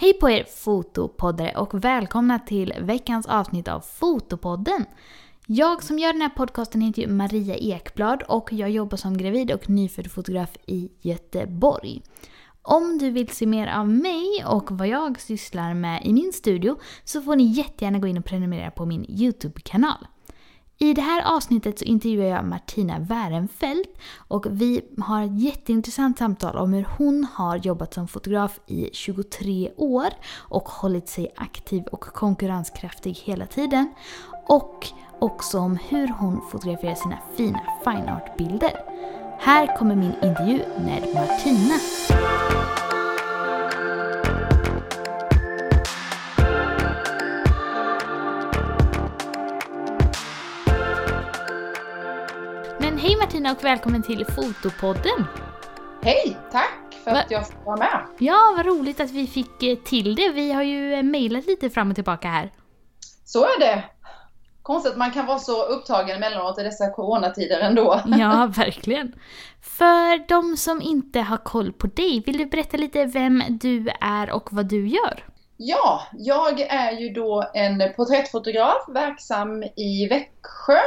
Hej på er fotopoddare och välkomna till veckans avsnitt av Fotopodden. Jag som gör den här podcasten heter ju Maria Ekblad och jag jobbar som gravid och nyfödd fotograf i Göteborg. Om du vill se mer av mig och vad jag sysslar med i min studio så får ni jättegärna gå in och prenumerera på min YouTube-kanal. I det här avsnittet så intervjuar jag Martina Wärenfeldt och vi har ett jätteintressant samtal om hur hon har jobbat som fotograf i 23 år och hållit sig aktiv och konkurrenskraftig hela tiden. Och också om hur hon fotograferar sina fina fine art-bilder. Här kommer min intervju med Martina. Martina och välkommen till Fotopodden! Hej! Tack för Va- att jag får vara med. Ja, vad roligt att vi fick eh, till det. Vi har ju eh, mejlat lite fram och tillbaka här. Så är det. Konstigt att man kan vara så upptagen emellanåt i dessa coronatider ändå. Ja, verkligen. För de som inte har koll på dig, vill du berätta lite vem du är och vad du gör? Ja, jag är ju då en porträttfotograf verksam i Växjö.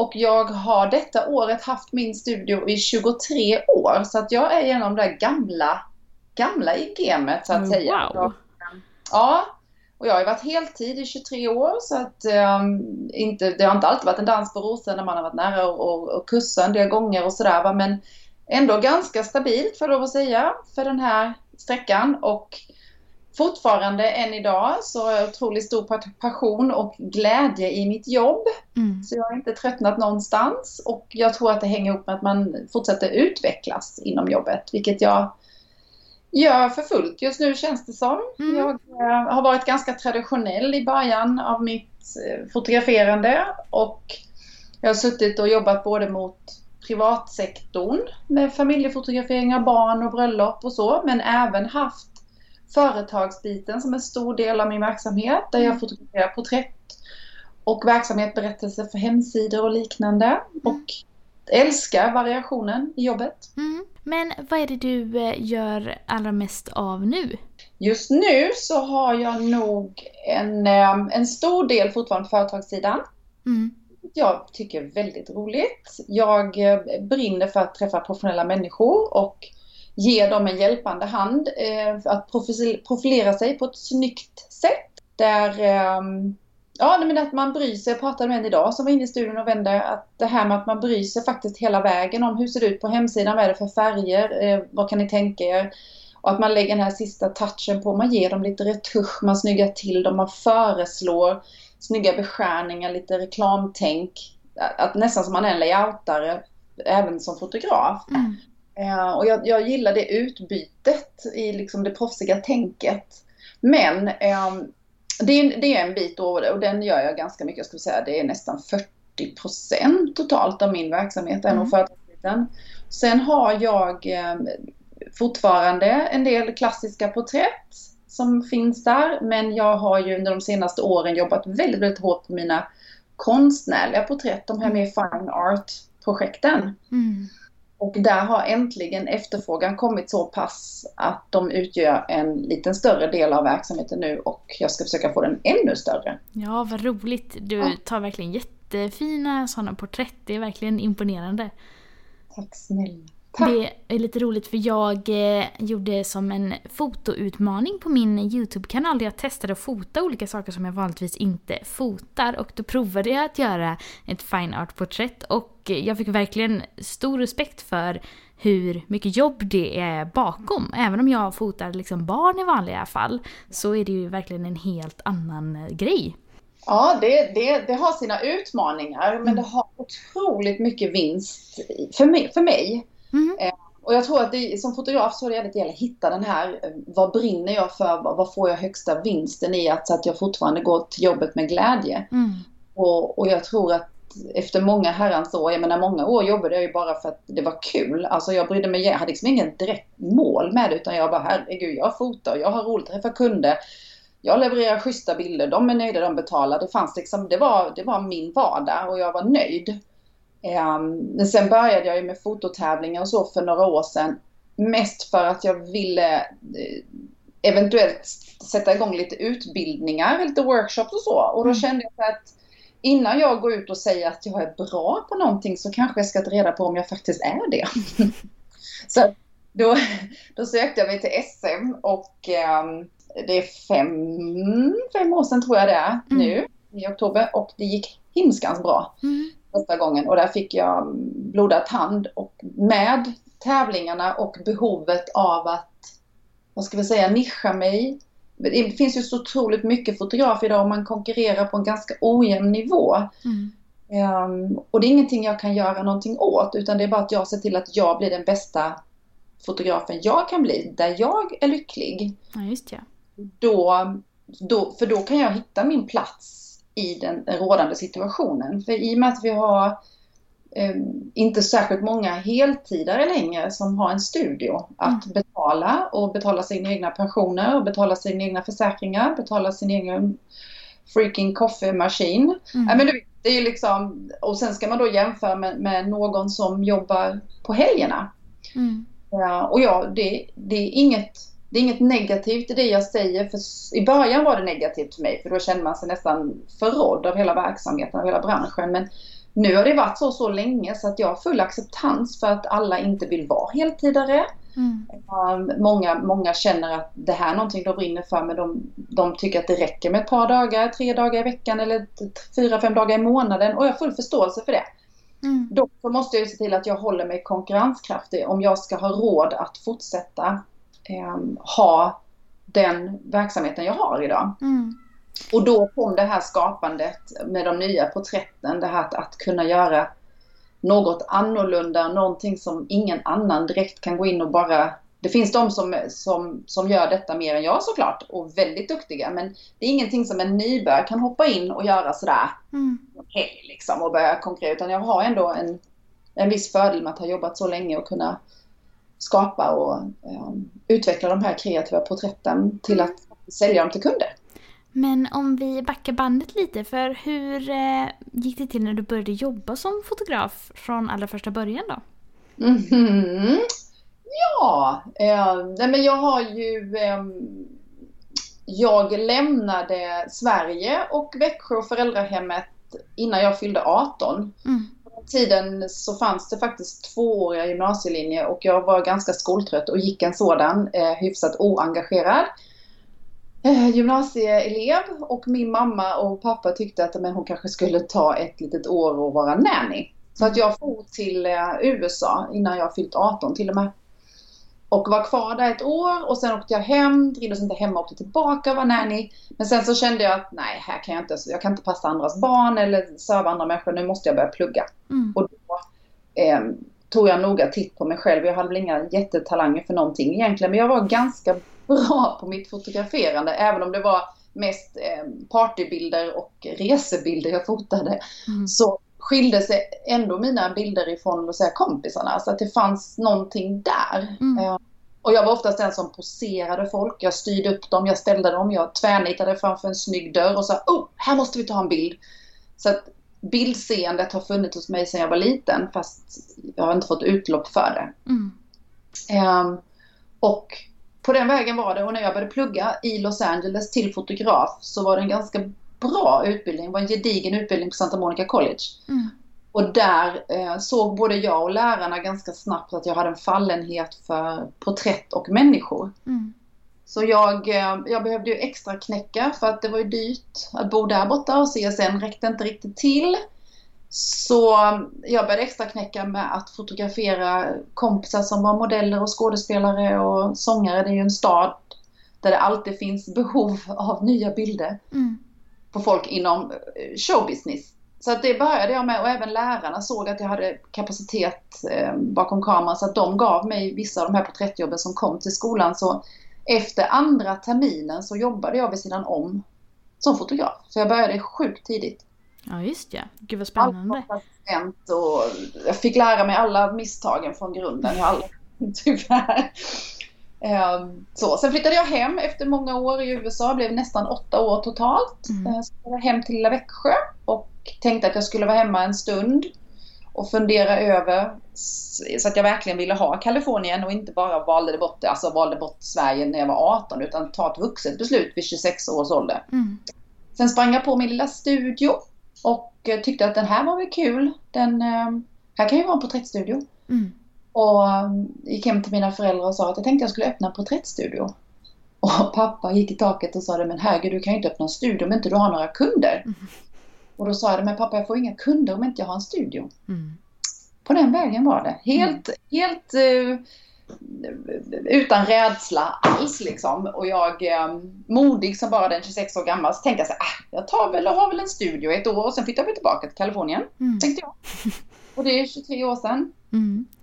Och jag har detta året haft min studio i 23 år. Så att jag är genom det gamla, gamla i gamet så att säga. Wow! Ja, och jag har ju varit heltid i 23 år så att ehm, inte, det har inte alltid varit en dans på rosor när man har varit nära och, och, och kussa en del gånger och sådär va, men ändå ganska stabilt får jag lov att säga för den här sträckan och fortfarande än idag så har jag otroligt stor pa- passion och glädje i mitt jobb Mm. så jag har inte tröttnat någonstans och jag tror att det hänger ihop med att man fortsätter utvecklas inom jobbet, vilket jag gör för fullt just nu känns det som. Mm. Jag eh, har varit ganska traditionell i början av mitt eh, fotograferande och jag har suttit och jobbat både mot privatsektorn med familjefotografering av barn och bröllop och så, men även haft företagsbiten som en stor del av min verksamhet där jag Mm. fotograferar porträtt och verksamhetsberättelser för hemsidor och liknande. Och älskar variationen i jobbet. Mm. Men vad är det du eh, gör allra mest av nu? Just nu så har jag nog en, eh, en stor del fortfarande på företagssidan. Mm. Jag tycker väldigt roligt. Jag eh, brinner för att träffa professionella människor och ge dem en hjälpande hand eh, att profilera sig på ett snyggt sätt. Där, eh, ja men att man bryr sig, jag pratade med en idag som var inne i studion och vände, att det här med att man bryr sig faktiskt hela vägen om hur ser det ut på hemsidan, vad är det för färger, eh, vad kan ni tänka er? Och att man lägger den här sista touchen på, man ger dem lite retusch, man snyggar till dem, man föreslår snygga beskärningar, lite reklamtänk. Att, att nästan som man är en layoutare, även som fotograf. Mm. Eh, och jag, jag gillar det utbytet i liksom det proffsiga tänket. Men ehm, det, är, det är en bit och den gör jag ganska mycket. Jag skulle säga det är nästan 40% totalt av min verksamhet, Mm. Sen har jag eh, fortfarande en del klassiska porträtt som finns där. Men jag har ju under de senaste åren jobbat väldigt, väldigt hårt på mina konstnärliga porträtt, de här mer fine art-projekten. Mm. Och där har äntligen efterfrågan kommit så pass att de utgör en liten större del av verksamheten nu och jag ska försöka få den ännu större. Ja, vad roligt. Du Ja. tar verkligen jättefina sådana porträtt. Det är verkligen imponerande. Tack snälla. Tack. Det är lite roligt för jag eh, gjorde som en fotoutmaning på min YouTube-kanal där jag testade att fota olika saker som jag vanligtvis inte fotar och då provade jag att göra ett fine art-porträtt och jag fick verkligen stor respekt för hur mycket jobb det är bakom. Även om jag fotar liksom barn i vanliga fall så är det ju verkligen en helt annan eh, grej. Ja, det, det, det har sina utmaningar men det har otroligt mycket vinst för mig. För mig. Mm. Eh, Och jag tror att det, som fotograf så är det gäller att hitta den här, eh, vad brinner jag för, vad, får jag högsta vinsten i att, så att jag fortfarande går till jobbet med glädje. Mm. Och, och jag tror att efter många herrans år, jag menar många år jobbade jag ju bara för att det var kul. Alltså jag brydde mig, jag hade liksom ingen direkt mål med det utan jag bara herregud jag fotar, jag har roligt, träffar kunder. Jag levererar schyssta bilder, de är nöjda, de betalar. Det fanns liksom, det var, det var min vardag och jag var nöjd. Ehm, Men sen började jag ju med fototävlingar och så för några år sedan. Mest för att jag ville eh, eventuellt sätta igång lite utbildningar, lite workshops och så. Och då Mm. kände jag att innan jag går ut och säger att jag är bra på någonting så kanske jag ska ta reda på om jag faktiskt är det. så då, då sökte jag mig till SM och ehm, det är fem, fem år sedan tror jag det är Mm. nu i oktober och det gick himskans bra Mm. Första gången och där fick jag blodad tand och med tävlingarna och behovet av att, vad ska vi säga, nischa mig. Det finns ju så otroligt mycket fotografer idag och man konkurrerar på en ganska ojämn nivå. Mm. Ehm, och det är ingenting jag kan göra någonting åt utan det är bara att jag ser till att jag blir den bästa fotografen jag kan bli, där jag är lycklig. Ja, just ja. Då, då, för då kan jag hitta min plats i den rådande situationen. För i och med att vi har eh, inte särskilt många heltidare längre som har en studio att betala och betala sina egna pensioner och betala sina egna försäkringar, betala sin egen freaking coffeemaskin. Mm. Ja, men du det är liksom, och sen ska man då jämföra med, med någon som jobbar på helgerna. Mm. Ja, och ja, det, det, är inget, det är inget negativt i det jag säger. För I början var det negativt för mig för då kände man sig nästan förrådd av hela verksamheten, av hela branschen. Men nu har det varit så så länge så att jag har full acceptans för att alla inte vill vara heltidare. Mm. Um, många, många känner att det här är någonting de brinner för men de, de tycker att det räcker med ett par dagar, tre dagar i veckan eller fyra, fem dagar i månaden och jag har full förståelse för det. Mm. Så måste jag se till att jag håller mig konkurrenskraftig om jag ska ha råd att fortsätta ehm, ha den verksamheten jag har idag. Mm. Och då kom det här skapandet med de nya porträtten, det här att, att kunna göra något annorlunda, någonting som ingen annan direkt kan gå in och bara... Det finns de som, som, som gör detta mer än jag såklart och väldigt duktiga men det är ingenting som en nybörjare kan hoppa in och göra sådär Mm. okej liksom och börja konkurrera utan jag har ändå en, en viss fördel med att ha jobbat så länge och kunna skapa och eh, utveckla de här kreativa porträtten till att sälja dem till kunder. Men om vi backar bandet lite, för hur eh, gick det till när du började jobba som fotograf från allra första början då? Mhm. Ja, eh, nej men jag har ju... Eh, jag lämnade Sverige och Växjö och föräldrahemmet innan jag fyllde 18. Mm. På den tiden så fanns det faktiskt tvååriga gymnasielinjer och jag var ganska skoltrött och gick en sådan eh, hyfsat oengagerad eh, gymnasieelev och min mamma och pappa tyckte att men hon kanske skulle ta ett litet år och vara nanny. Så att jag for till eh, USA innan jag fyllt 18 till och med. Och var kvar där ett år och sen åkte jag hem, trivdes inte hemma, åkte tillbaka och var nanny. Men sen så kände jag att nej, här kan jag inte, jag kan inte passa andras barn eller serva andra människor, nu måste jag börja plugga. Mm. Och då eh, tog jag noga titt på mig själv. Jag hade väl inga jättetalanger för någonting egentligen, men jag var ganska bra på mitt fotograferande, även om det var mest eh, partybilder och resebilder jag fotade. Mm. Så skilde sig ändå mina bilder ifrån låt säga, kompisarna, så att det fanns någonting där. Mm. Eh, och jag var oftast den som poserade folk. Jag styrde upp dem, jag ställde dem, jag tvärnitade framför en snygg dörr och sa oh, här måste vi ta en bild. Så att bildseendet har funnits hos mig sedan jag var liten fast jag har inte fått utlopp för det. Mm. Ehm, och på den vägen var det och när jag började plugga i Los Angeles till fotograf så var det en ganska bra utbildning. Det var en gedigen utbildning på Santa Monica College. Mm. Och där eh, såg både jag och lärarna ganska snabbt att jag hade en fallenhet för porträtt och människor. Mm. Så jag, eh, jag behövde ju extra knäcka för att det var ju dyrt att bo där borta och CSN räckte inte riktigt till. Så jag började extra knäcka med att fotografera kompisar som var modeller och skådespelare och sångare. Det är ju en stad där det alltid finns behov av nya bilder Mm. På folk inom eh, showbusiness. Så att det började jag med och även lärarna såg att jag hade kapacitet eh, bakom kameran så att de gav mig vissa av de här porträttjobben som kom till skolan. Så efter andra terminen så jobbade jag vid sidan om som fotograf. Så jag började sjukt tidigt. Ja, just ja. Gud vad Allt spännande. assistent och jag fick lära mig alla misstagen från grunden. Jag har aldrig, tyvärr. Ehm, Så, sen flyttade jag hem efter många år i USA, blev nästan åtta år totalt. Mm. Eh, Så jag hem till lilla Växjö och tänkte att jag skulle vara hemma en stund. och fundera över så att jag verkligen ville ha Kalifornien och inte bara valde bort, alltså valde bort Sverige när jag var 18 utan ta ett vuxet beslut vid 26 års ålder. Mm. Sen sprang jag på min lilla studio och eh, tyckte att den här var väl kul. Den, eh, här kan ju vara en porträttstudio. Mm. Och um, gick hem till mina föräldrar och sa att jag tänkte jag skulle öppna en porträttstudio. Och pappa gick i taket och sa det, men herregud du kan ju inte öppna en studio om inte du har några kunder. Mm. Och då sa jag, men pappa jag får inga kunder om inte jag har en studio. Mm. På den vägen var det. Helt, mm. helt uh, utan rädsla alls liksom. Och jag, eh, modig som bara den 26 år gammal, så tänkte jag så här, ah, jag tar väl och har väl en studio ett år och sen flyttar vi tillbaka till Kalifornien. Mm. Tänkte jag. Och det är 23 år sedan.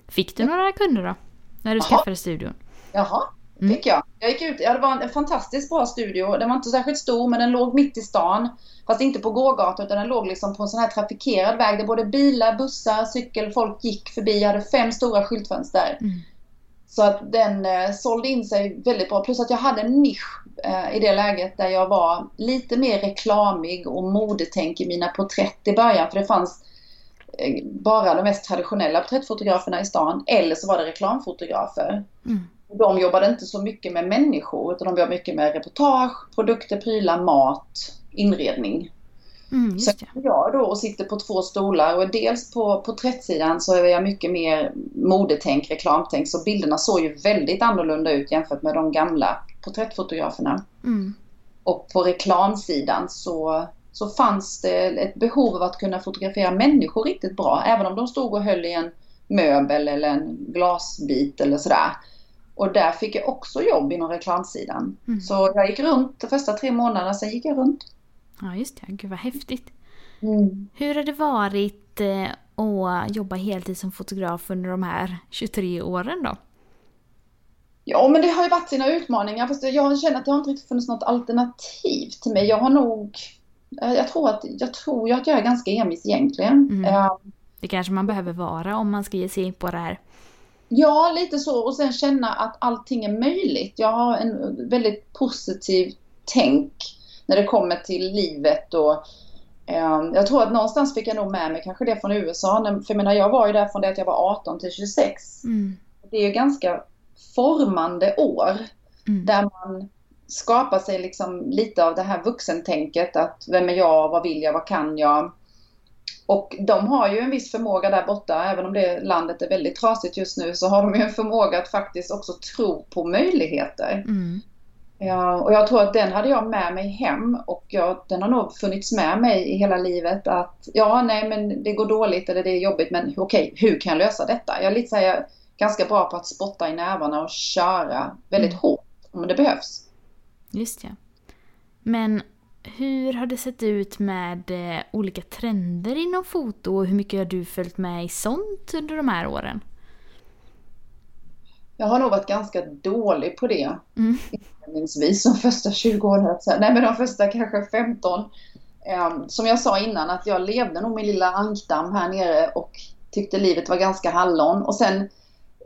Fick du några kunder då? När du Aha. skaffade studion? Jaha, mm. fick jag. Jag gick ut, ja, det var en fantastiskt bra studio. Den var inte särskilt stor men den låg mitt i stan. Fast inte på gågatan utan den låg liksom på en sån här trafikerad väg där både bilar, bussar, cykel, folk gick förbi. Jag hade fem stora skyltfönster. Mm. Så att den eh, sålde in sig väldigt bra. Plus att jag hade en nisch eh, i det läget där jag var lite mer reklamig och modetänk i mina porträtt i början. För det fanns bara de mest traditionella porträttfotograferna i stan eller så var det reklamfotografer. Mm. De jobbade inte så mycket med människor utan de jobbade mycket med reportage, produkter, prylar, mat, inredning. Mm, så jag då och sitter på två stolar och dels på porträttsidan så är jag mycket mer modetänk, reklamtänk. Så bilderna såg ju väldigt annorlunda ut jämfört med de gamla porträttfotograferna. Mm. Och på reklamsidan så, så fanns det ett behov av att kunna fotografera människor riktigt bra. Även om de stod och höll i en möbel eller en glasbit eller sådär. Och där fick jag också jobb inom reklamsidan. Mm. Så jag gick runt de första tre månaderna, sen gick jag runt. Ja, just det. Gud vad häftigt. Mm. Hur har det varit eh, att jobba heltid som fotograf under de här 23 åren då? Ja, men det har ju varit sina utmaningar. Fast jag känner att det har inte riktigt funnits något alternativ till mig. Jag har nog... Eh, jag tror att jag, tror att jag är ganska envis egentligen. Mm. Uh, det kanske man behöver vara om man ska ge sig in på det här. Ja, lite så. Och sen känna att allting är möjligt. Jag har en väldigt positiv tänk när det kommer till livet och eh, jag tror att någonstans fick jag nog med mig kanske det från USA. För jag menar, jag var ju där från det att jag var 18 till 26. Mm. Det är ju ganska formande år. Mm. Där man skapar sig liksom lite av det här vuxentänket att vem är jag, vad vill jag, vad kan jag? Och de har ju en viss förmåga där borta, även om det landet är väldigt trasigt just nu, så har de ju en förmåga att faktiskt också tro på möjligheter. Mm. Ja, och jag tror att den hade jag med mig hem och jag, den har nog funnits med mig i hela livet att ja, nej men det går dåligt eller det är jobbigt men okej, hur kan jag lösa detta? Jag är lite så här, ganska bra på att spotta i nävarna och köra väldigt mm. hårt om det behövs. Just ja. Men hur har det sett ut med eh, olika trender inom foto och hur mycket har du följt med i sånt under de här åren? Jag har nog varit ganska dålig på det. Mm. Inledningsvis, de första 20 åren. Nej men de första kanske 15. Um, som jag sa innan att jag levde nog min lilla ankdamm här nere och tyckte livet var ganska hallon. Och sen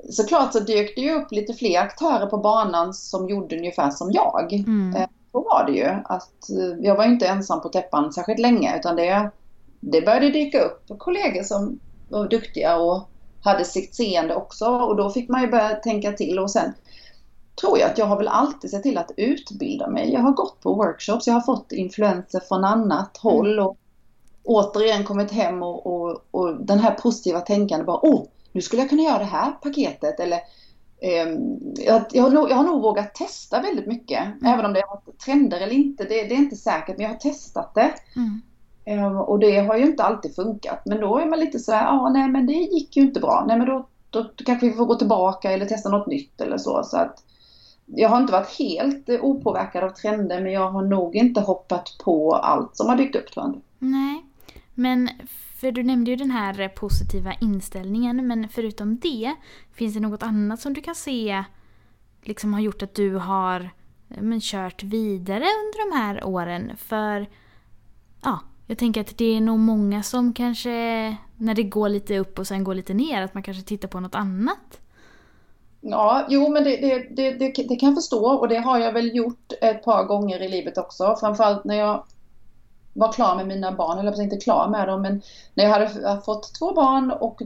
såklart så dök det ju upp lite fler aktörer på banan som gjorde ungefär som jag. Mm. Uh, så var det ju. Att, uh, jag var inte ensam på täppan särskilt länge utan det, det började dyka upp kollegor som var duktiga och hade sitt seende också och då fick man ju börja tänka till och sen tror jag att jag har väl alltid sett till att utbilda mig. Jag har gått på workshops, jag har fått influenser från annat håll och återigen kommit hem och, och, och den här positiva tänkandet bara åh, nu skulle jag kunna göra det här paketet eller eh, jag, jag, har nog, jag har nog vågat testa väldigt mycket. Mm. Även om det har varit trender eller inte, det, det, är inte säkert men jag har testat det. Mm. Ehm, och det har ju inte alltid funkat. Men då är man lite sådär, ja nej men det gick ju inte bra. Nej men då, då, då kanske vi får gå tillbaka eller testa något nytt eller så. så att, jag har inte varit helt opåverkad av trender men jag har nog inte hoppat på allt som har dykt upp tror jag Nej, men för du nämnde ju den här eh, positiva inställningen men förutom det, finns det något annat som du kan se liksom har gjort att du har eh, men, kört vidare under de här åren? För ja, jag tänker att det är nog många som kanske, när det går lite upp och sen går lite ner, att man kanske tittar på något annat. Ja, jo men det, det, det, det, kan jag förstå och det har jag väl gjort ett par gånger i livet också. Framförallt när jag var klar med mina barn, eller inte klar med dem, men när jag hade fått två barn och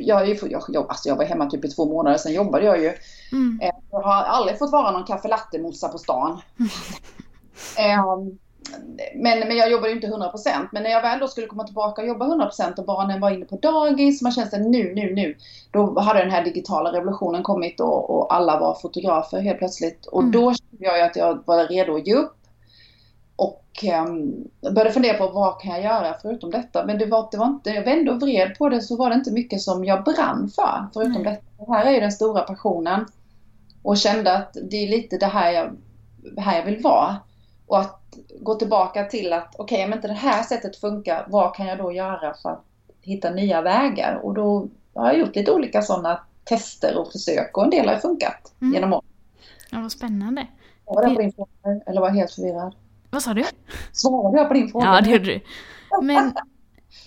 jag, jag, jag, alltså jag var hemma typ i två månader, sen jobbade jag ju. Mm. Eh, jag har aldrig fått vara någon kaffe latte-mossa på stan. Mm. men, men jag jobbade inte 100% men när jag väl då skulle komma tillbaka och jobba 100% och barnen var inne på dagis, man kände nu, nu, nu. Då hade den här digitala revolutionen kommit och, och alla var fotografer helt plötsligt. Och mm. då kände jag att jag var redo att ge upp och um, började fundera på vad kan jag göra förutom detta. Men det var, det var inte, jag vände och vred på det så var det inte mycket som jag brann för förutom mm. detta. Det här är ju den stora passionen. Och kände att det är lite det här jag, här jag vill vara. Och att gå tillbaka till att okej, okay, om inte det här sättet funkar, vad kan jag då göra för att hitta nya vägar? Och då har jag gjort lite olika sådana tester och försök och en del har funkat mm. genom åren. Ja, vad spännande. Var det på din fråga eller var jag helt förvirrad? Vad sa du? Svarade jag på din fråga? Ja, det gjorde du. Men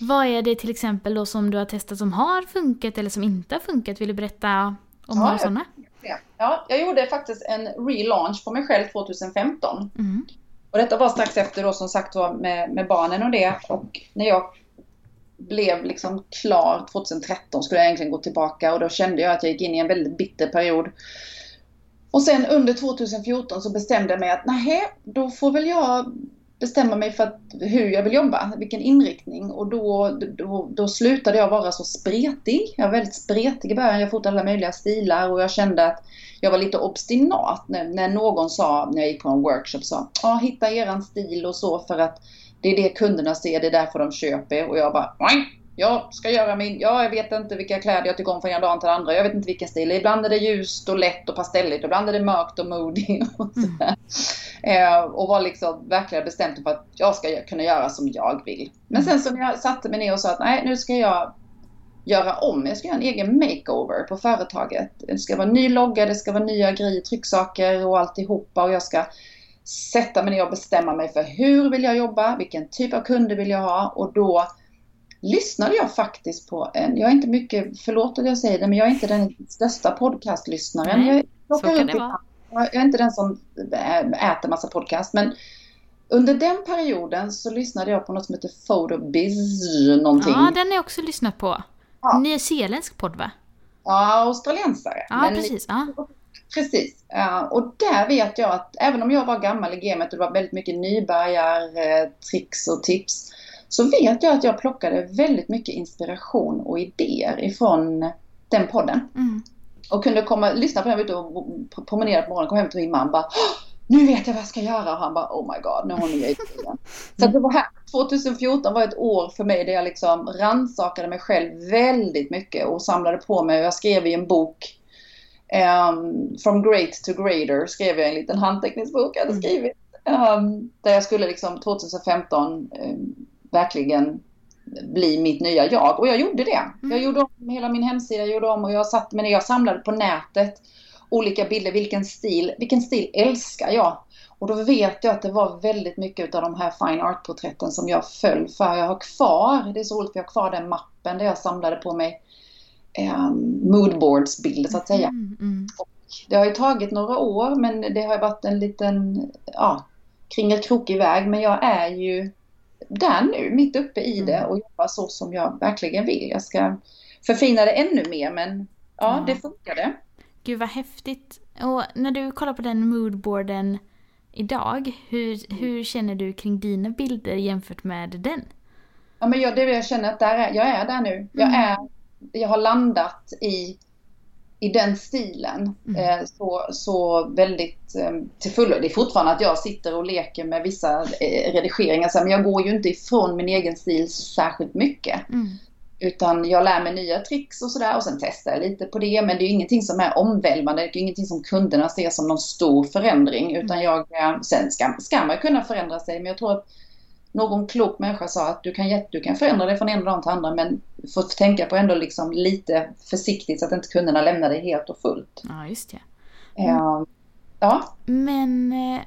vad är det till exempel då som du har testat som har funkat eller som inte har funkat? Vill du berätta om ja, några sådana? Ja, jag gjorde faktiskt en relaunch på mig själv 2015. Mm. Och detta var strax efter då som sagt var med, med barnen och det. Och när jag blev liksom klar 2013 skulle jag egentligen gå tillbaka och då kände jag att jag gick in i en väldigt bitter period. Och sen under 2014 så bestämde jag mig att nej, då får väl jag bestämma mig för att, hur jag vill jobba, vilken inriktning. Och då, då, då slutade jag vara så spretig. Jag var väldigt spretig i början. Jag fotade alla möjliga stilar och jag kände att jag var lite obstinat när, när någon sa, när jag gick på en workshop, sa ah, hitta eran stil och så för att det är det kunderna ser, det är därför de köper. Och jag bara, nej, jag ska göra min, ja, jag vet inte vilka kläder jag tycker om från ena dagen till den andra. Jag vet inte vilken stil. Ibland är det ljust och lätt och pastelligt. Ibland är det mörkt och moody. Och, mm. eh, och var liksom verkligen bestämt för att jag ska kunna göra som jag vill. Men sen så när jag satte mig ner och sa att nej, nu ska jag göra om. Jag ska göra en egen makeover på företaget. Det ska vara ny logga, det ska vara nya grejer, trycksaker och alltihopa. Och jag ska sätta mig ner och bestämma mig för hur vill jag jobba, vilken typ av kunder vill jag ha och då lyssnade jag faktiskt på en, jag är inte mycket, förlåt att jag säger det, men jag är inte den största podcastlyssnaren. Nej, jag, så kan det vara. jag är inte den som äter massa podcast, men under den perioden så lyssnade jag på något som heter Photobiz någonting. Ja, den har jag också lyssnat på. Ja. Nyzeeländsk podd va? Ja, australiensare. Ja, men precis. Ja. Precis. och där vet jag att även om jag var gammal i gamet och det var väldigt mycket nybörjartricks och tips så vet jag att jag plockade väldigt mycket inspiration och idéer ifrån den podden. Mm. Och kunde komma, lyssna på den ute och promenera på morgonen, kom hem till min man bara nu vet jag vad jag ska göra. Och han bara oh my god, nu har hon nya idéer. Så det var här, 2014 var ett år för mig där jag liksom rannsakade mig själv väldigt mycket och samlade på mig. Jag skrev i en bok um, From Great to Greater skrev jag en liten handteckningsbok jag hade mm. skrivit. Um, där jag skulle liksom 2015 um, verkligen bli mitt nya jag. Och jag gjorde det. Mm. Jag gjorde om hela min hemsida, jag gjorde om och jag satte mig ner, jag samlade på nätet olika bilder, vilken stil, vilken stil älskar jag? Och då vet jag att det var väldigt mycket av de här fine art-porträtten som jag föll för. Jag har kvar, det är så roligt, jag har kvar den mappen där jag samlade på mig eh, moodboards-bilder så att säga. Mm, mm. det har ju tagit några år men det har varit en liten, ja, kringelkrokig väg. Men jag är ju där nu, mitt uppe i det mm. och jobbar så som jag verkligen vill. Jag ska förfina det ännu mer men ja, mm. det funkade. Gud vad häftigt. Och när du kollar på den moodboarden idag, hur, hur känner du kring dina bilder jämfört med den? Ja, men jag, det jag känner att där är, jag är där nu. Jag, mm. är, jag har landat i, i den stilen mm. eh, så, så väldigt eh, till fullo. Det är fortfarande att jag sitter och leker med vissa eh, redigeringar, men jag går ju inte ifrån min egen stil särskilt mycket. Mm. Utan jag lär mig nya tricks och sådär och sen testar jag lite på det. Men det är ingenting som är omvälvande. Det är ingenting som kunderna ser som någon stor förändring. Utan mm. jag, sen ska, ska man kunna förändra sig. Men jag tror att någon klok människa sa att du kan, du kan förändra dig från en dag till andra men får tänka på ändå liksom lite försiktigt så att inte kunderna lämnar dig helt och fullt. Ja, just det. Mm. Ja. Men uh,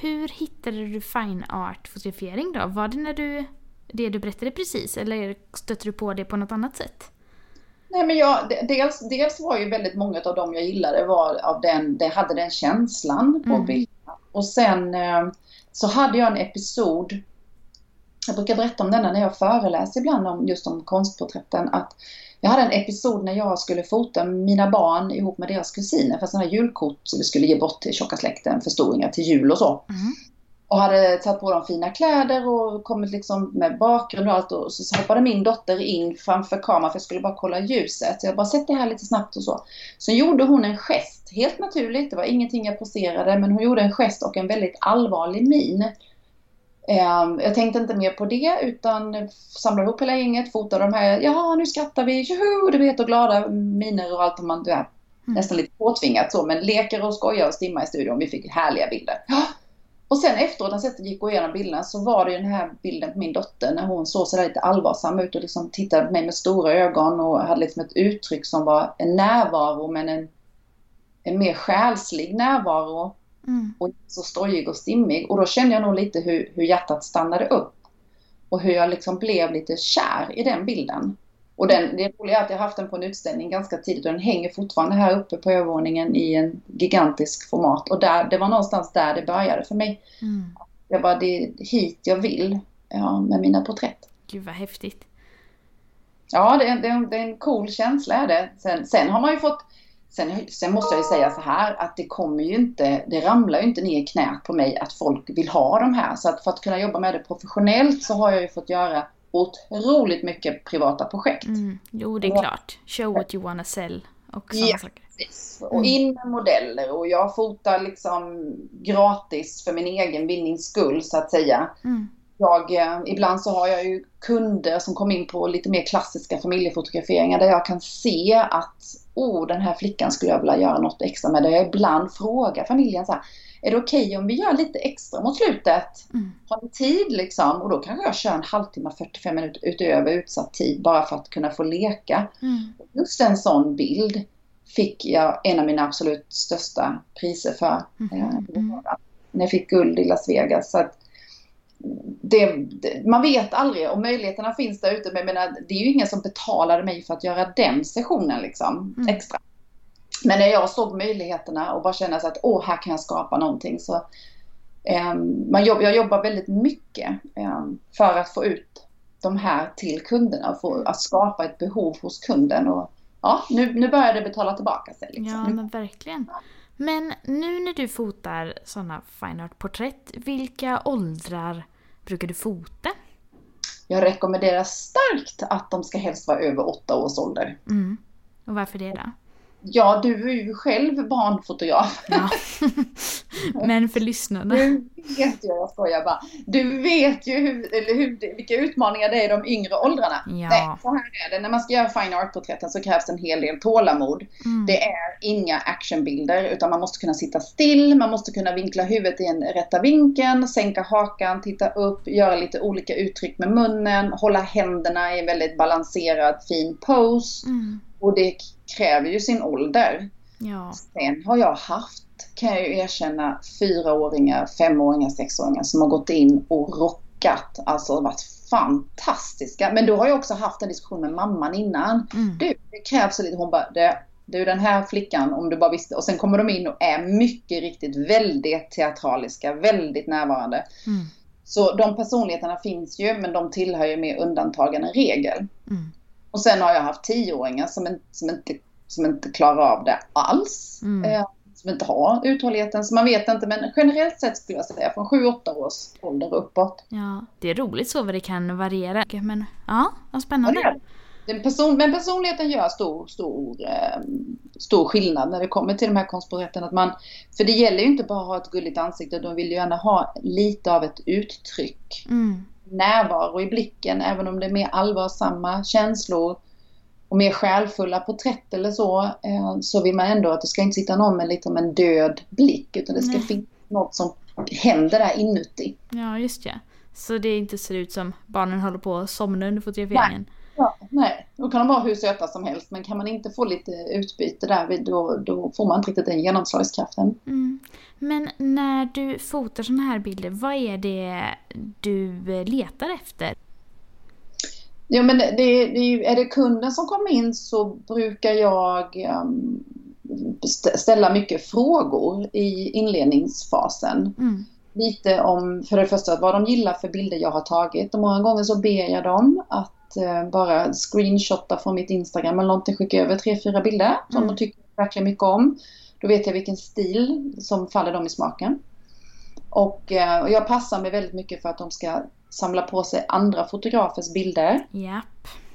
hur hittade du fine art fotografering då? Var det när du det du berättade precis eller stötte du på det på något annat sätt? Nej men jag, dels, dels var ju väldigt många av dem jag gillade var av den, det hade den känslan på mm. bilderna. Och sen eh, så hade jag en episod jag brukar berätta om denna när jag föreläser ibland om just om konstporträtten. Att jag hade en episod när jag skulle fota mina barn ihop med deras kusiner för sådana julkort som vi skulle ge bort till tjocka släkten, förstoringar till jul och så. Mm. Och hade tagit på dem fina kläder och kommit liksom med bakgrund och allt. Och så hoppade min dotter in framför kameran för jag skulle bara kolla ljuset. Så jag bara, sätt det här lite snabbt och så. Så gjorde hon en gest, helt naturligt. Det var ingenting jag poserade, men hon gjorde en gest och en väldigt allvarlig min. Ehm, Jag tänkte inte mer på det utan samlade ihop hela gänget, fotade de här, ja nu skrattar vi, tjoho, du vet och glada miner och allt om man, är nästan lite påtvingat så, men leker och skojar och stimmar i studion. Vi fick härliga bilder. Och sen efteråt när jag gick igenom bilderna så var det ju den här bilden på min dotter när hon såg sådär lite allvarsam ut och liksom tittade på mig med stora ögon och hade liksom ett uttryck som var en närvaro men en, en mer själslig närvaro Mm. och så stojig och stimmig. Och då kände jag nog lite hur, hur hjärtat stannade upp. Och hur jag liksom blev lite kär i den bilden. Och den, det roliga är att jag har haft den på en utställning ganska tidigt och den hänger fortfarande här uppe på övervåningen i en gigantisk format. Och där, det var någonstans där det började för mig. Mm. Jag bara, det är hit jag vill ja, med mina porträtt. Gud vad häftigt. Ja, det är, det, det är en cool känsla är det. Sen, sen har man ju fått Sen, sen måste jag ju säga så här att det kommer ju inte, det ramlar ju inte ner i knät på mig att folk vill ha de här. Så att för att kunna jobba med det professionellt så har jag ju fått göra otroligt mycket privata projekt. Mm. Jo, det är klart. Show what you wanna sell och sådana Ja. saker. Precis. Och in med modeller och jag fotar liksom gratis för min egen vinnings skull så att säga. Mm. Jag, eh, ibland så har jag ju kunder som kommer in på lite mer klassiska familjefotograferingar där jag kan se att oh, den här flickan skulle jag vilja göra något extra med. Där jag ibland frågar familjen så här, är det okej om vi gör lite extra mot slutet? Mm. Har ni tid liksom? Och då kanske jag kör en halvtimme, 45 minuter utöver utsatt tid bara för att kunna få leka. Mm. Just en sån bild fick jag en av mina absolut största priser för. Mhm. eh, Mm. När jag fick guld i Las Vegas. Så att det, det, man vet aldrig och möjligheterna finns där ute. Men jag menar, det är ju ingen som betalade mig för att göra den sessionen liksom, Mm. extra. Men när jag såg möjligheterna och bara kände att åh, här kan jag skapa någonting. Så, ehm, man jobb, jag jobbar väldigt mycket ehm, för att få ut de här till kunderna. För att skapa ett behov hos kunden. Och, ja, nu, nu börjar det betala tillbaka sig. Liksom. Ja, men verkligen. Men nu när du fotar sådana fine art-porträtt, vilka åldrar brukar du fota? Jag rekommenderar starkt att de ska helst vara över åtta års ålder. Mm. Och varför det då? Ja, du är ju själv barnfotograf. Ja. Men för lyssnarna. Du vet ju, jag skojar bara. Du vet ju hur, eller hur, vilka utmaningar det är i de yngre åldrarna. Ja. Nej, så här är det. När man ska göra fine art-porträtten så krävs en hel del tålamod. Mm. Det är inga actionbilder utan man måste kunna sitta still, man måste kunna vinkla huvudet i en rätta vinkeln, sänka hakan, titta upp, göra lite olika uttryck med munnen, hålla händerna i en väldigt balanserad fin pose. Mm. Och det kräver ju sin ålder. Ja. Sen har jag haft, kan jag ju erkänna, fyraåringar, femåringar, sexåringar som har gått in och rockat. Alltså varit fantastiska. Men då har jag också haft en diskussion med mamman innan. Mm. Du, det krävs lite. Hon bara, det, du den här flickan, om du bara visste. Och sen kommer de in och är mycket riktigt väldigt teatraliska, väldigt närvarande. Mm. Så de personligheterna finns ju, men de tillhör ju mer undantagen än regel. Mm. Och sen har jag haft tioåringar som, en, som, inte, som inte klarar av det alls. Mm. Eh, som inte har uthålligheten. Så man vet inte, men generellt sett skulle jag säga från 7-8 års ålder uppåt. ja. Det är roligt så vad det kan variera. Men ja, vad Ja, spännande. det. Den person, men personligheten gör stor, stor, eh, stor skillnad när det kommer till de här konstporträtten. Att man, för det gäller ju inte bara att ha ett gulligt ansikte, de vill ju gärna ha lite av ett uttryck. Mm. Närvaro i blicken, även om det är mer allvarsamma känslor och mer själfulla porträtt eller så, eh, så vill man ändå att det ska inte sitta någon med lite om en död blick, utan det ska Nej. finnas något som händer där inuti. Ja, just ja. Så det inte ser ut som barnen håller på att somna under fotograferingen. Ja, nej, då kan de vara hur söta som helst, men kan man inte få lite utbyte där, då, då får man inte riktigt den genomslagskraften. Mm. Men när du fotar sådana här bilder, vad är det du letar efter? Ja, men det, det är, det kunden som kommer in så brukar jag um, st- ställa mycket frågor i inledningsfasen. Mm. lite om, för det första, vad de gillar för bilder jag har tagit. Och många gånger så ber jag dem att eh, bara screenshotta från mitt Instagram eller någonting, skicka över tre, fyra bilder som Mm. de tycker verkligen mycket om. Då vet jag vilken stil som faller dem i smaken. Och, eh, och jag passar mig väldigt mycket för att de ska samla på sig andra fotografers bilder. Japp.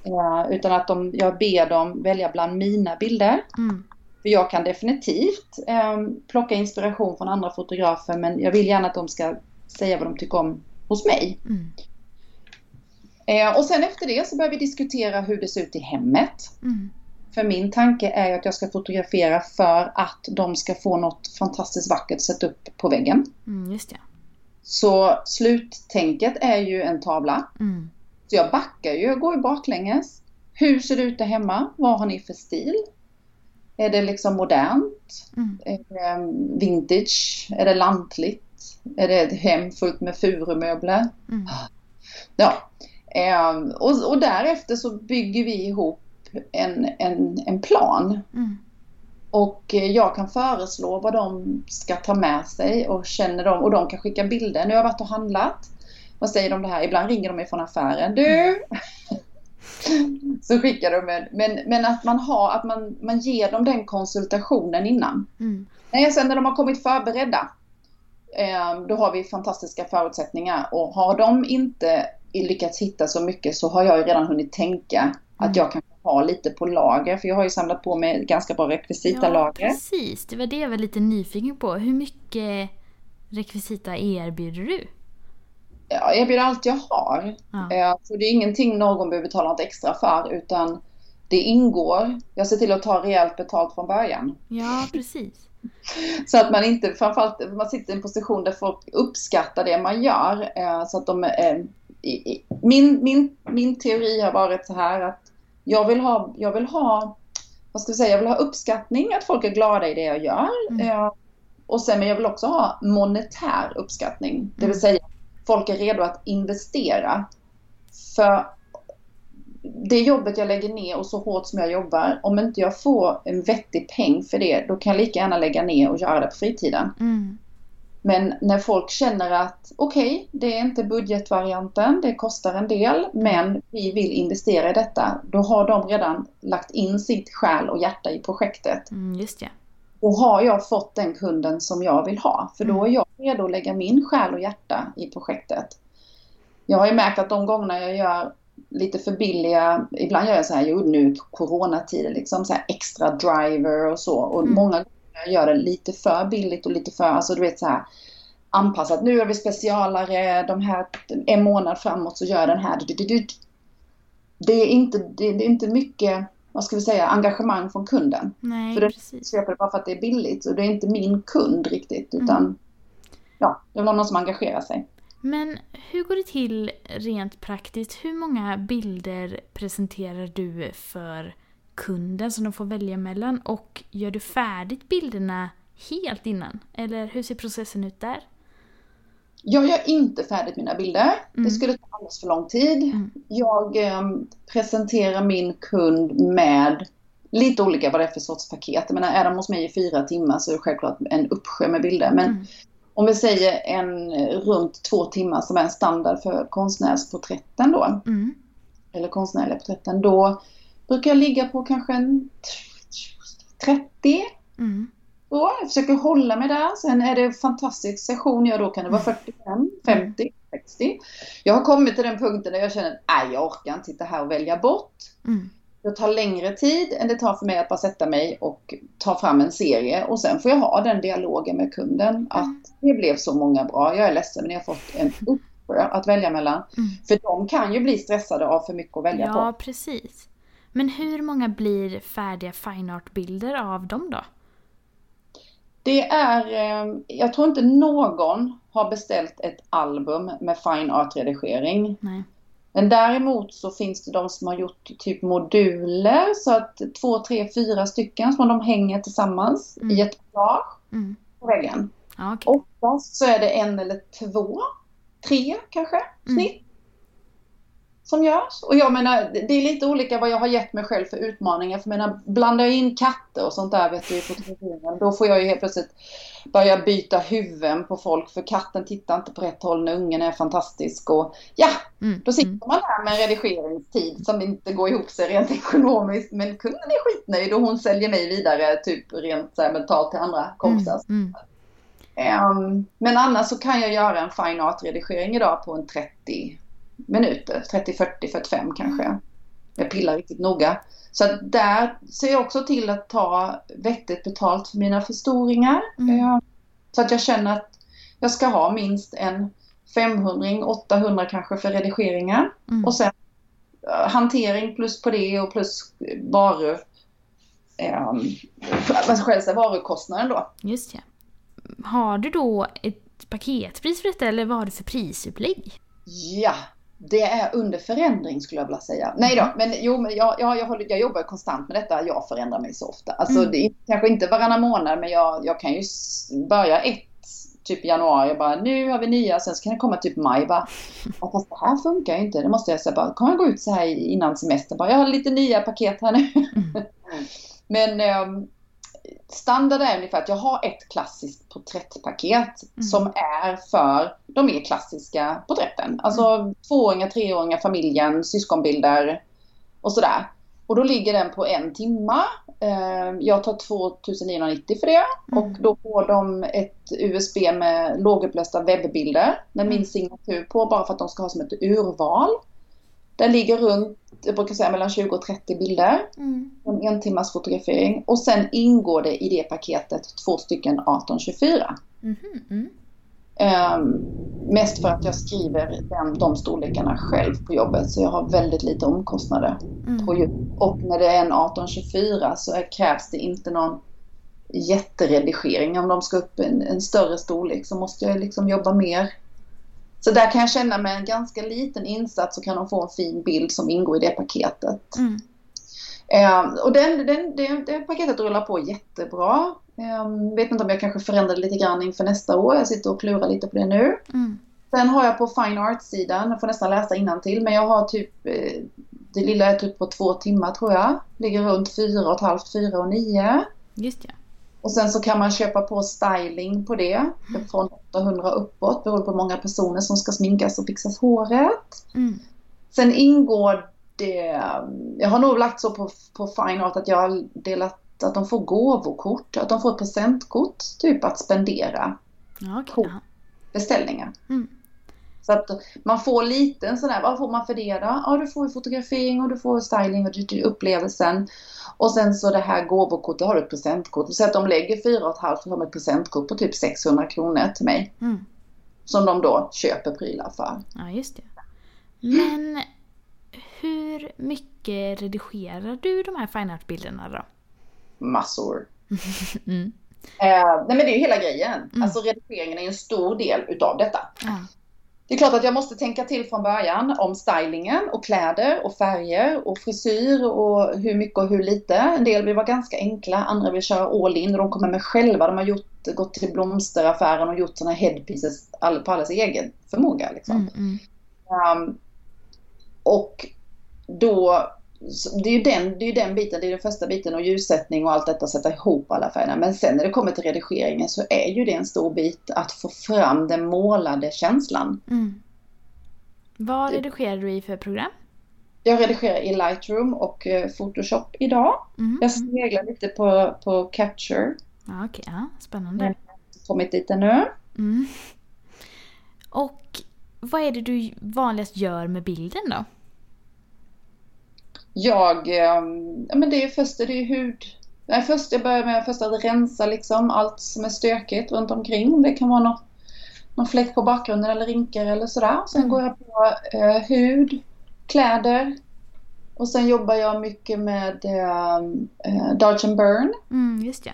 Eh, utan att de, jag ber dem välja bland mina bilder. Mm. För jag kan definitivt eh, plocka inspiration från andra fotografer men jag vill gärna att de ska säga vad de tycker om hos mig. Mm. Eh, och sen efter det så börjar vi diskutera hur det ser ut i hemmet. Mm. För min tanke är att jag ska fotografera för att de ska få något fantastiskt vackert att sätta upp på väggen. Mm, just det. Så sluttänket är ju en tavla. Mm. Så jag backar ju, jag går ju baklänges. Hur ser det ut där hemma? Vad har ni för stil? Är det liksom modernt? Mm. Är det um, vintage? Är det lantligt? Är det ett hem fullt med furumöbler? Mm. Ja. Ehm, och, och därefter så bygger vi ihop en, en, en plan. Mm. Och eh, jag kan föreslå vad de ska ta med sig och känner de, och de kan skicka bilder. Nu har jag varit och handlat. Vad säger de om det här? Ibland ringer de mig från affären. Du! Så skickar de med. Men, men att man har, att man, man ger dem den konsultationen innan. Mm. Nej, sen när de har kommit förberedda, eh, då har vi fantastiska förutsättningar. Och har de inte lyckats hitta så mycket så har jag ju redan hunnit tänka att Mm. jag kan ha lite på lager. För jag har ju samlat på mig ganska bra rekvisita Ja, lager. precis. Det var det jag var lite nyfiken på. Hur mycket rekvisita erbjuder du? Ja, jag erbjuder allt jag har. Ja. Eh, Så det är ingenting någon behöver betala något extra för utan det ingår. Jag ser till att ta rejält betalt från början. ja, precis. Så att man inte, framförallt man sitter i en position där folk uppskattar det man gör. eh, Så att de, eh, i- min, min, min teori har varit så här att jag vill ha, jag vill ha, vad ska vi säga, jag vill ha uppskattning, att folk är glada i det jag gör. Mm. Eh, Och sen, men jag vill också ha monetär uppskattning. Det Mm. vill säga, folk är redo att investera. För det jobbet jag lägger ner och så hårt som jag jobbar, om inte jag får en vettig peng för det, då kan jag lika gärna lägga ner och göra det på fritiden. Mm. Men när folk känner att okej, okay, det är inte budgetvarianten, det kostar en del, men vi vill investera i detta. Då har de redan lagt in sitt själ och hjärta i projektet. Mm, just det. Då har jag fått den kunden som jag vill ha. För då är jag redo att lägga min själ och hjärta i projektet. Jag har ju märkt att de gångerna jag gör lite för billiga, ibland gör jag så här, jo nu coronatider, liksom så här extra driver och så. Och Mm. många gånger jag gör det lite för billigt och lite för, alltså du vet så här anpassat. Nu är vi specialare, de här, en månad framåt så gör den här. Det är inte, det är inte mycket, vad ska vi säga, engagemang från kunden. Nej, För det precis. köper det bara för att det är billigt och det är inte min kund riktigt utan Mm. ja, vill ha någon som engagerar sig. Men hur går det till rent praktiskt? Hur många bilder presenterar du för kunden som de får välja mellan? Och gör du färdigt bilderna helt innan? Eller hur ser processen ut där? Jag gör inte färdigt mina bilder. Mm. Det skulle ta alldeles för lång tid. Mm. Jag eh, presenterar min kund med lite olika vad det är för sorts paket. Jag menar, är de hos mig i fyra timmar så är det självklart en uppsjö med bilder. Men Mm. om vi säger en runt två timmar som är en standard för konstnärsporträtten då. Mm. eller konstnärliga porträtten, då brukar jag ligga på kanske en 30. Mm. Då. Jag försöker hålla mig där. Sen är det en fantastisk session, ja då kan det vara 45, 50, 60. Jag har kommit till den punkten där jag känner att jag orkar inte sitta här och välja bort. Mm. Det tar längre tid än det tar för mig att bara sätta mig och ta fram en serie och sen får jag ha den dialogen med kunden att Mm. det blev så många bra. Jag är ledsen men jag har fått en uppsjö att välja mellan. Mm. För de kan ju bli stressade av för mycket att välja på. Ja, precis. Men hur många blir färdiga fine art-bilder av dem då? Det är, eh, jag tror inte någon har beställt ett album med fine art-redigering. Nej. Men däremot så finns det de som har gjort typ moduler så att två, tre, fyra stycken som de hänger tillsammans Mm. i ett collage Mm. på väggen. Ja, okej. Oftast så är det en eller två, tre kanske, Mm. Som görs. Och jag menar, det är lite olika vad jag har gett mig själv för utmaningar. För jag menar, blandar jag in katter och sånt där vet du, i fotograferingen, då får jag ju helt plötsligt börja byta huvuden på folk. För katten tittar inte på rätt håll när ungen är fantastisk. Och ja, mm. då sitter mm. man där med en redigeringstid som inte går ihop sig rent ekonomiskt. Men kunden är skitnöjd och hon säljer mig vidare typ rent så här, mentalt till andra kompisar. Mm. Um, men annars så kan jag göra en fine art-redigering idag på en 30 minuter. 30, 40, 45 kanske. Mm. Jag pillar riktigt noga. Så där ser jag också till att ta vettigt betalt för mina förstoringar. Mm. Så att jag känner att jag ska ha minst en 500, 800 kanske för redigeringar. Mm. Och sen uh, hantering plus på det och plus varor. Um, själva varukostnaden då. Just ja. Har du då ett paketpris för detta eller vad har du för prisupplägg? Ja, det är under förändring skulle jag vilja säga. Nej då, mm. men jo, men jag, jag, jag, jag jobbar konstant med detta. Jag förändrar mig så ofta. Alltså mm. det är kanske inte varannan månad, men jag, jag kan ju börja ett typ januari och bara nu har vi nya, sen så kan det komma typ maj bara, fast det här funkar ju inte, det måste jag säga bara, kommer jag gå ut så här innan semestern bara, jag har lite nya paket här nu. Mm. men um, standard är ungefär att jag har ett klassiskt porträttpaket mm. som är för de mer klassiska porträtten. Alltså mm. tvååringar, treåringar, familjen, syskonbilder och sådär. Och då ligger den på en timma. Eh, jag tar 2990 för det mm. och då får de ett USB med lågupplösta webbbilder med min mm. signatur på bara för att de ska ha som ett urval. Den ligger runt, jag brukar säga mellan 20 och 30 bilder. Mm. En en timmas fotografering. Och sen ingår det i det paketet två stycken 1824. Mm. Um, mest för att jag skriver den, de storlekarna själv på jobbet så jag har väldigt lite omkostnader. Mm. På, och när det är en 1824 så är, krävs det inte någon jätteredigering. Om de ska upp en, en större storlek så måste jag liksom jobba mer så där kan jag känna med en ganska liten insats så kan de få en fin bild som ingår i det paketet. Mm. Eh, och den, den, det, det, paketet rullar på jättebra. Eh, vet inte om jag kanske förändrar lite grann inför nästa år. Jag sitter och klurar lite på det nu. Mm. Sen har jag på Fine Art-sidan, jag får nästan läsa till men jag har typ eh, det lilla är typ på två timmar tror jag. Ligger runt fyra och ett halvt, fyra och nio. Just ja. Och sen så kan man köpa på styling på det. Mm. Från 800 uppåt beroende på hur många personer som ska sminkas och fixas håret. Mm. Sen ingår det, jag har nog lagt så på, på Fine Art att jag har delat att de får gåvokort, att de får ett presentkort typ att spendera okay. på beställningar. Mm. Så att man får lite en sån här, vad får man för det då? Ja, du får fotografering och du får styling och du, upplevelsen. Och sen så det här gåvokortet, har du ett presentkort. Så att de lägger 4 500 för ett presentkort på typ 600 kronor till mig. Mm. Som de då köper prylar för. Ja, just det. Men hur mycket redigerar du de här fine art-bilderna då? Massor. mm. eh, nej men det är ju hela grejen. Mm. Alltså redigeringen är en stor del utav detta. Ja. Det är klart att jag måste tänka till från början om stylingen och kläder och färger och frisyr och hur mycket och hur lite. En del vill vara ganska enkla, andra vill köra all in och de kommer med själva. De har gjort, gått till blomsteraffären och gjort sådana headpieces på allas egen förmåga. Liksom. Mm, mm. Um, och då det är ju den, det är den biten, det är den första biten och ljussättning och allt detta, sätta ihop alla färgerna. Men sen när det kommer till redigeringen så är ju det en stor bit att få fram den målade känslan. Mm. Vad redigerar du i för program? Jag redigerar i Lightroom och eh, Photoshop idag. Mm. Jag sneglar lite på, på Capture. Ja, Okej, okay. ja, spännande. Jag har kommit dit ännu. Mm. Och vad är det du vanligast gör med bilden då? Jag, ehm, ja men det är först det är hud. Nej, först jag börjar med först att rensa liksom allt som är stökigt runt omkring. Det kan vara något, någon fläck på bakgrunden eller rinkor eller sådär. Sen mm. går jag på eh, hud, kläder och sen jobbar jag mycket med ehm, eh, Dodge and Burn. Mm, just ja.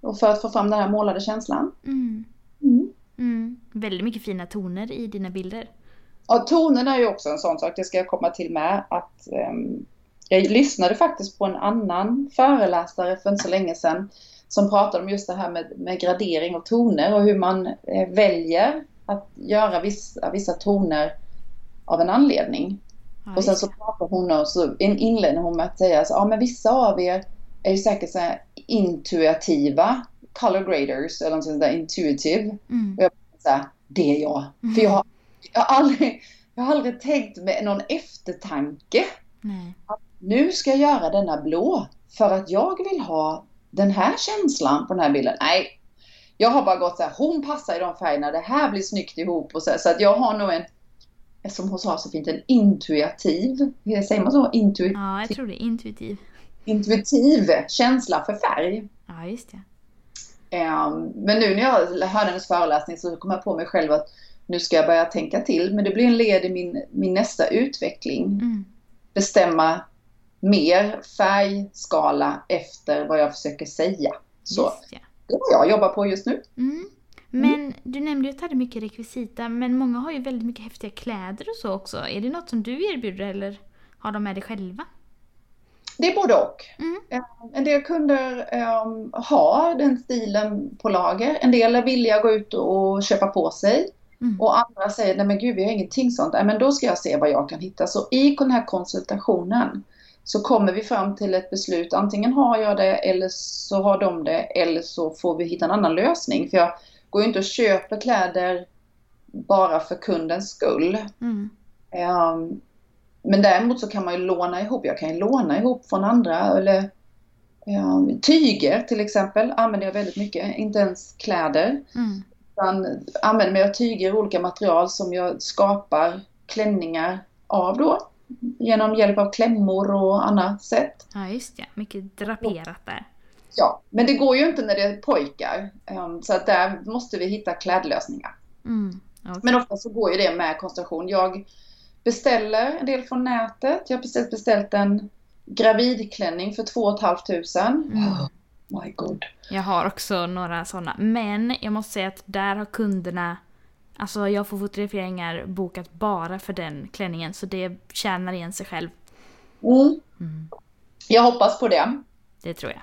Och för att få fram den här målade känslan. Mm. Mm. mm. Väldigt mycket fina toner i dina bilder. Ja, tonen är ju också en sån sak, det ska jag komma till med. Att, um, jag lyssnade faktiskt på en annan föreläsare för inte så länge sedan som pratade om just det här med, med gradering och toner och hur man eh, väljer att göra vissa, vissa toner av en anledning. och sen så pratar hon och så inleder hon med att säga att ja, men vissa av er är ju säkert så här intuitiva color graders eller något sånt där intuitive. Mm. Och jag så det är jag. Mm. För jag har, jag, har aldrig, jag har aldrig tänkt med någon eftertanke. Nej. Att nu ska jag göra denna blå för att jag vill ha den här känslan på den här bilden. Nej, jag har bara gått så här, hon passar i de färgerna, det här blir snyggt ihop och så, så att jag har nog en som hon sa så fint, en intuitiv, säger man så? Intuitiv? Ja, jag tror det. Intuitiv. Intuitiv känsla för färg. Ja, just det. Um, men nu när jag hörde hennes föreläsning så kom jag på mig själv att nu ska jag börja tänka till. Men det blir en led i min, min nästa utveckling. Mm. Bestämma mer färgskala efter vad jag försöker säga. Så det är vad jag jobbar på just nu. Mm. Men mm. du nämnde ju att du hade mycket rekvisita, men många har ju väldigt mycket häftiga kläder och så också. Är det något som du erbjuder eller har de med dig själva? Det är både och. Mm. Eh, en del kunder um, har den stilen på lager. En del är villiga att gå ut och köpa på sig. Mm. Och andra säger, nej men gud vi har ingenting sånt. Nej men då ska jag se vad jag kan hitta. Så i den här konsultationen så kommer vi fram till ett beslut. Antingen har jag det eller så har de det eller så får vi hitta en annan lösning. För jag går ju inte och köper kläder bara för kundens skull. Mm. Um, men däremot så kan man ju låna ihop. Jag kan ju låna ihop från andra eller um, tyger till exempel använder jag väldigt mycket. Inte ens kläder. Mm. Utan använder mig av tyger olika material som jag skapar klänningar av då. Genom hjälp av klämmor och annat sätt. Ja just det, mycket draperat där. Ja, men det går ju inte när det är pojkar. Um, så att där måste vi hitta klädlösningar. Mm, okay. Men ofta så går ju det med koncentration. Jag beställer en del från nätet. Jag har beställt, beställt en gravidklänning för 2 500. Mm. Oh my god. Jag har också några sådana. Men jag måste säga att där har kunderna Alltså jag får fotograferingar bokat bara för den klänningen så det tjänar igen sig själv. Mm. Mm. Jag hoppas på det. Det tror jag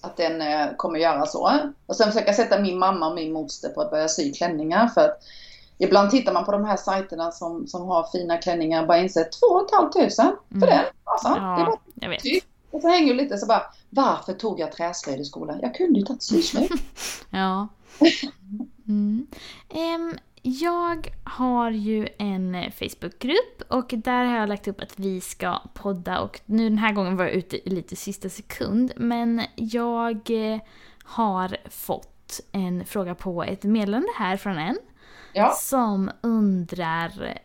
att den eh, kommer göra så. Och sen försöka sätta min mamma och min moster på att börja sy klänningar. För att ibland tittar man på de här sajterna som, som har fina klänningar och bara inser 2 500 för mm. den. Alltså, ja, det är bara jag vet. Typ. Och så hänger lite så bara, varför tog jag träslöjd i skolan? Jag kunde ju tagit syslöjd. ja. Mm. Um, jag har ju en Facebookgrupp och där har jag lagt upp att vi ska podda och nu den här gången var jag ute i lite sista sekund men jag eh, har fått en fråga på ett meddelande här från en ja. som undrar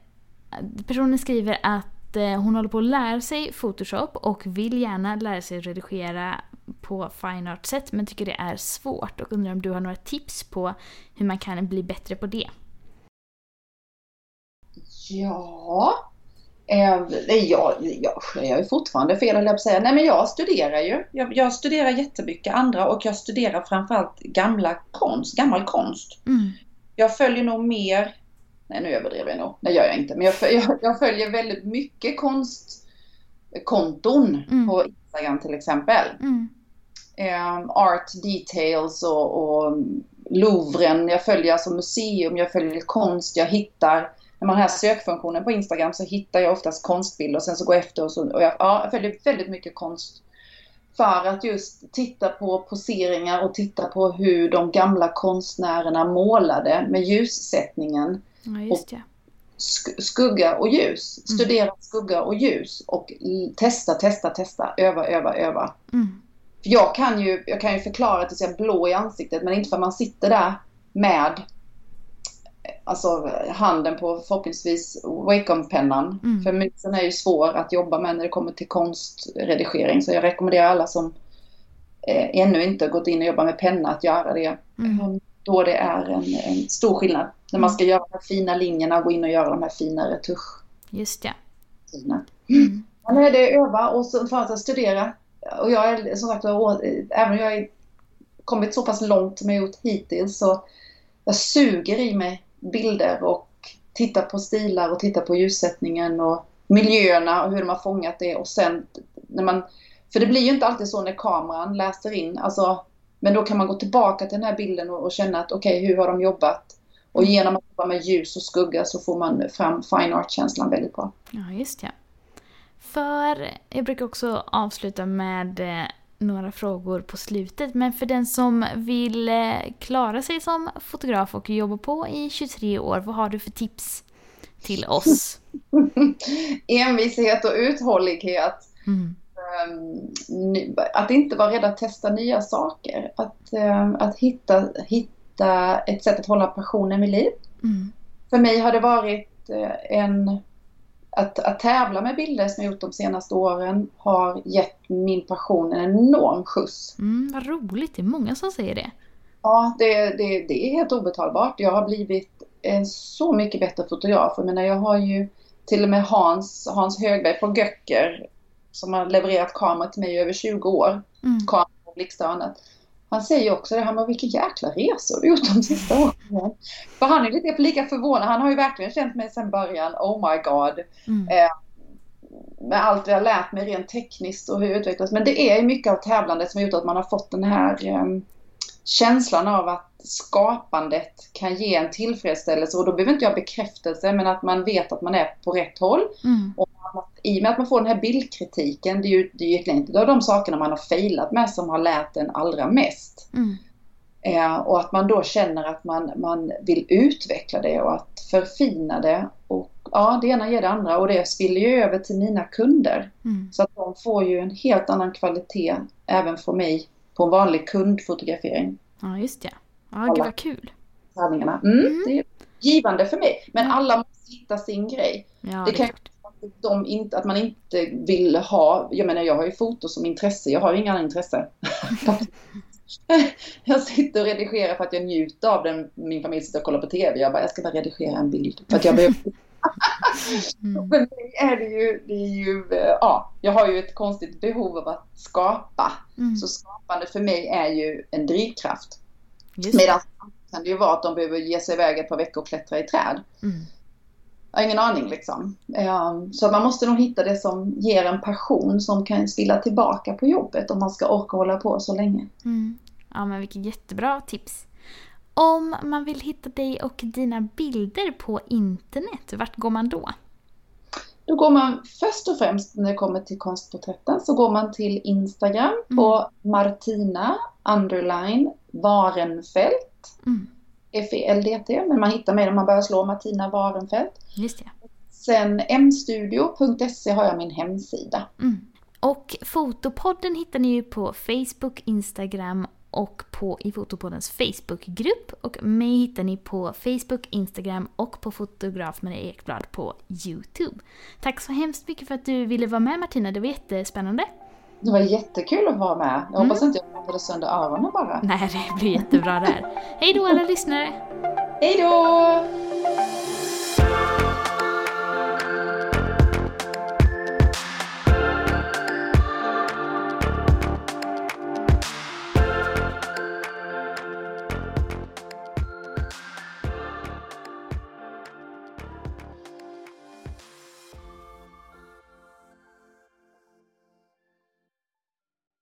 Personen skriver att eh, hon håller på att lära sig Photoshop och vill gärna lära sig redigera på fine art sätt men tycker det är svårt och undrar om du har några tips på hur man kan bli bättre på det. Ja, eh, jag, jag, jag är fortfarande fel att säga. Nej men jag studerar ju. Jag, jag, studerar jättemycket andra och jag studerar framförallt gamla konst, gammal konst. Mm. Jag följer nog mer, nej nu överdriver jag nog, det gör jag inte, men jag, jag, jag följer väldigt mycket konstkonton mm. på Instagram till exempel. Mm. Um, art details och, och Louvren, jag följer alltså museum, jag följer konst, jag hittar när man har sökfunktionen på Instagram så hittar jag oftast konstbilder och sen så går jag efter och, så, och jag, ja, jag följer väldigt mycket konst. För att just titta på poseringar och titta på hur de gamla konstnärerna målade med ljussättningen. Ja, just det. skugga och ljus. Mm. Studera skugga och ljus och testa, testa, testa, öva, öva, öva. Mm. Jag, kan ju, jag kan ju förklara att det ser blå i ansiktet men inte för att man sitter där med alltså handen på förhoppningsvis Wacom-pennan. Mm. För musen är ju svår att jobba med när det kommer till konstredigering. Så jag rekommenderar alla som eh, ännu inte gått in och jobbat med penna att göra det. Mm. Då det är en, en stor skillnad. När man mm. ska göra de här fina linjerna och gå in och göra de här fina retusch. Just det. Fina. Mm. Men det är öva och att studera. Och jag är som sagt även om jag har kommit så pass långt som jag gjort hittills så jag suger i mig bilder och titta på stilar och titta på ljussättningen och miljöerna och hur de har fångat det och sen när man för det blir ju inte alltid så när kameran läser in, alltså, men då kan man gå tillbaka till den här bilden och, och känna att okej, okay, hur har de jobbat? Och mm. genom att jobba med ljus och skugga så får man fram fine art-känslan väldigt bra. Ja, just det. För jag brukar också avsluta med eh, några frågor på slutet. Men för den som vill eh, klara sig som fotograf och jobba på i 23 år, vad har du för tips till oss? Envishet och uthållighet. Mm. Um, att inte vara rädd att testa nya saker. Att, um, att hitta, hitta ett sätt att hålla passionen vid liv. Mm. För mig har det varit uh, en... Att, att tävla med bilder som jag gjort de senaste åren har gett min passion en enorm skjuts. Mm, vad roligt, det är många som säger det. Ja, det, det, det är helt obetalbart. Jag har blivit en så mycket bättre fotograf. Jag menar, jag har ju till och med Hans, Hans Högberg på Göcker som har levererat kameror till mig i över 20 år. Mm. Kameror, blixtar och annat. Han säger också det, han bara, vilken jäkla resa du gjort de sista åren. För han är lite lika förvånad. Han har ju verkligen känt mig sedan början, oh my god. Mm. Eh, med allt jag har lärt mig rent tekniskt och hur jag utvecklas. Men det är mycket av tävlandet som har gjort att man har fått den här eh, känslan av att skapandet kan ge en tillfredsställelse och då behöver inte jag bekräftelse men att man vet att man är på rätt håll. Mm. Och att, I och med att man får den här bildkritiken, det är ju, det är ju egentligen av de sakerna man har failat med som har lärt en allra mest. Mm. Eh, och att man då känner att man, man vill utveckla det och att förfina det. Och ja, det ena ger det andra och det spiller ju över till mina kunder. Mm. Så att de får ju en helt annan kvalitet även från mig på en vanlig kundfotografering. Ja, just det. Ja, gud vad kul. Tävlingarna. Mm, Mm. Det är givande för mig. Men alla måste hitta sin grej. Ja, Det kan-. Att, de inte, att man inte vill ha, jag menar jag har ju foto som intresse, jag har ju inga andra intresse. jag sitter och redigerar för att jag njuter av den, min familj sitter och kollar på TV. Jag bara, jag ska bara redigera en bild. För att jag behöver Mm. För mig är det ju, det är ju, eh, ja, jag har ju ett konstigt behov av att skapa. Mm. Så skapande för mig är ju en drivkraft. Det. Medan kan det ju vara att de behöver ge sig iväg ett par veckor och klättra i träd. Mm. Jag har ingen aning liksom. Eh, Så man måste nog hitta det som ger en passion som kan spilla tillbaka på jobbet om man ska orka hålla på så länge. Mm. Ja, men vilket jättebra tips. Om man vill hitta dig och dina bilder på internet, vart går man då? Då går man först och främst när det kommer till konstporträtten så går man till Instagram på Martina underline Varenfelt. Mm. F-E-L-D-T, men man hittar mig när man börjar slå Martina Varenfelt. Just det. Sen mstudio.se har jag min hemsida. Mm. Och Fotopodden hittar ni ju på Facebook, Instagram och på i Fotopoddens Facebookgrupp. Och mig hittar ni på Facebook, Instagram och på fotograf Maria Ekblad på Youtube. Tack så hemskt mycket för att du ville vara med Martina, det var jättespännande. Det var jättekul att vara med. Jag hoppas inte jag pratade sönder öronen bara. Nej, det blir jättebra där. Hej då alla lyssnare! Hej då!